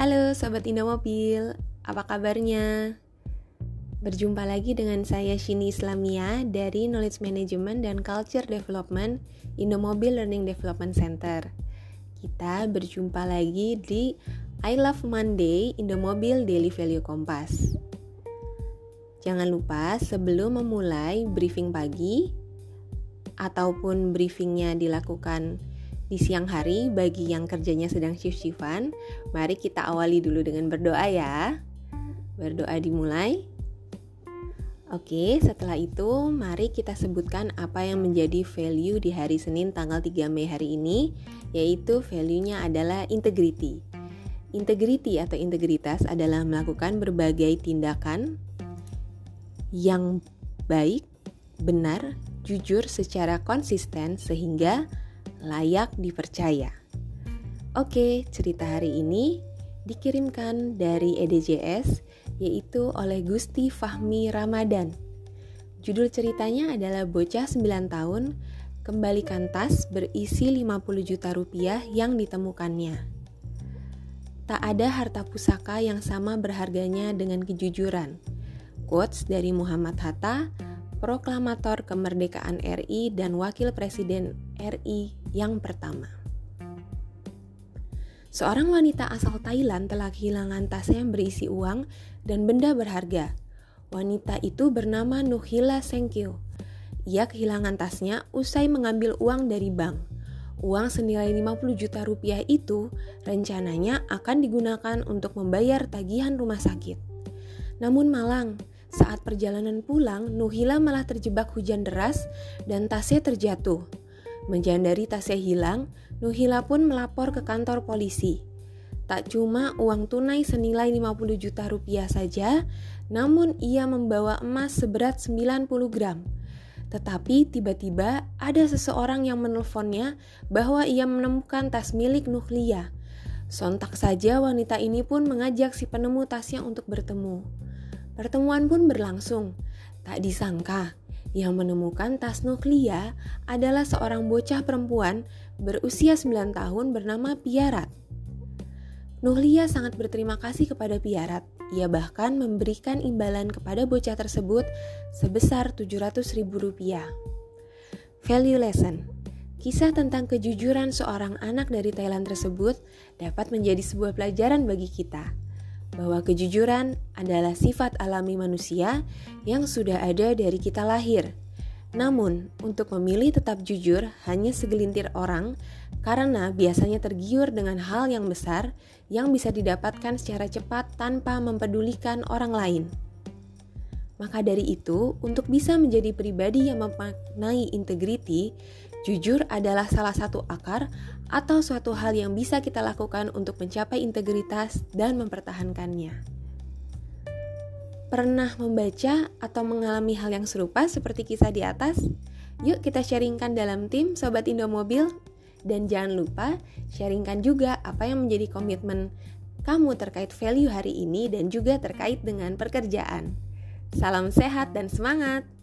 Halo Sobat Indomobil, apa kabarnya? Berjumpa lagi dengan saya Shini Islamia dari Knowledge Management dan Culture Development Indomobil Learning Development Center. Kita berjumpa lagi di I Love Monday Indomobil Daily Value Kompas. Jangan lupa sebelum memulai briefing pagi ataupun briefingnya dilakukan di siang hari bagi yang kerjanya sedang shift-shiftan, mari kita awali dulu dengan berdoa ya. Berdoa dimulai. Oke, setelah itu mari kita sebutkan apa yang menjadi value di hari Senin tanggal 3 Mei hari ini, yaitu value-nya adalah integrity. Integrity atau integritas adalah melakukan berbagai tindakan yang baik, benar, jujur secara konsisten sehingga layak dipercaya. Oke, cerita hari ini dikirimkan dari EDJS yaitu oleh Gusti Fahmi Ramadan. Judul ceritanya adalah Bocah 9 tahun kembalikan tas berisi 50 juta rupiah yang ditemukannya. Tak ada harta pusaka yang sama berharganya dengan kejujuran. Quotes dari Muhammad Hatta, proklamator kemerdekaan RI dan wakil presiden RI yang pertama. Seorang wanita asal Thailand telah kehilangan tasnya yang berisi uang dan benda berharga. Wanita itu bernama Nuhila Sengkyo. Ia kehilangan tasnya usai mengambil uang dari bank. Uang senilai 50 juta rupiah itu rencananya akan digunakan untuk membayar tagihan rumah sakit. Namun malang, saat perjalanan pulang, Nuhila malah terjebak hujan deras dan tasnya terjatuh. Menjandari tasnya hilang, Nuhila pun melapor ke kantor polisi. Tak cuma uang tunai senilai 50 juta rupiah saja, namun ia membawa emas seberat 90 gram. Tetapi tiba-tiba ada seseorang yang menelponnya bahwa ia menemukan tas milik Nuhlia. Sontak saja wanita ini pun mengajak si penemu tasnya untuk bertemu. Pertemuan pun berlangsung. Tak disangka, yang menemukan tas nuklia adalah seorang bocah perempuan berusia 9 tahun bernama Piarat. Nuhlia sangat berterima kasih kepada Piarat. Ia bahkan memberikan imbalan kepada bocah tersebut sebesar 700 ribu rupiah. Value lesson Kisah tentang kejujuran seorang anak dari Thailand tersebut dapat menjadi sebuah pelajaran bagi kita bahwa kejujuran adalah sifat alami manusia yang sudah ada dari kita lahir. Namun, untuk memilih tetap jujur hanya segelintir orang karena biasanya tergiur dengan hal yang besar yang bisa didapatkan secara cepat tanpa mempedulikan orang lain. Maka dari itu, untuk bisa menjadi pribadi yang memaknai integriti, jujur adalah salah satu akar atau suatu hal yang bisa kita lakukan untuk mencapai integritas dan mempertahankannya. Pernah membaca atau mengalami hal yang serupa seperti kisah di atas? Yuk kita sharingkan dalam tim Sobat Indomobil dan jangan lupa sharingkan juga apa yang menjadi komitmen kamu terkait value hari ini dan juga terkait dengan pekerjaan. Salam sehat dan semangat!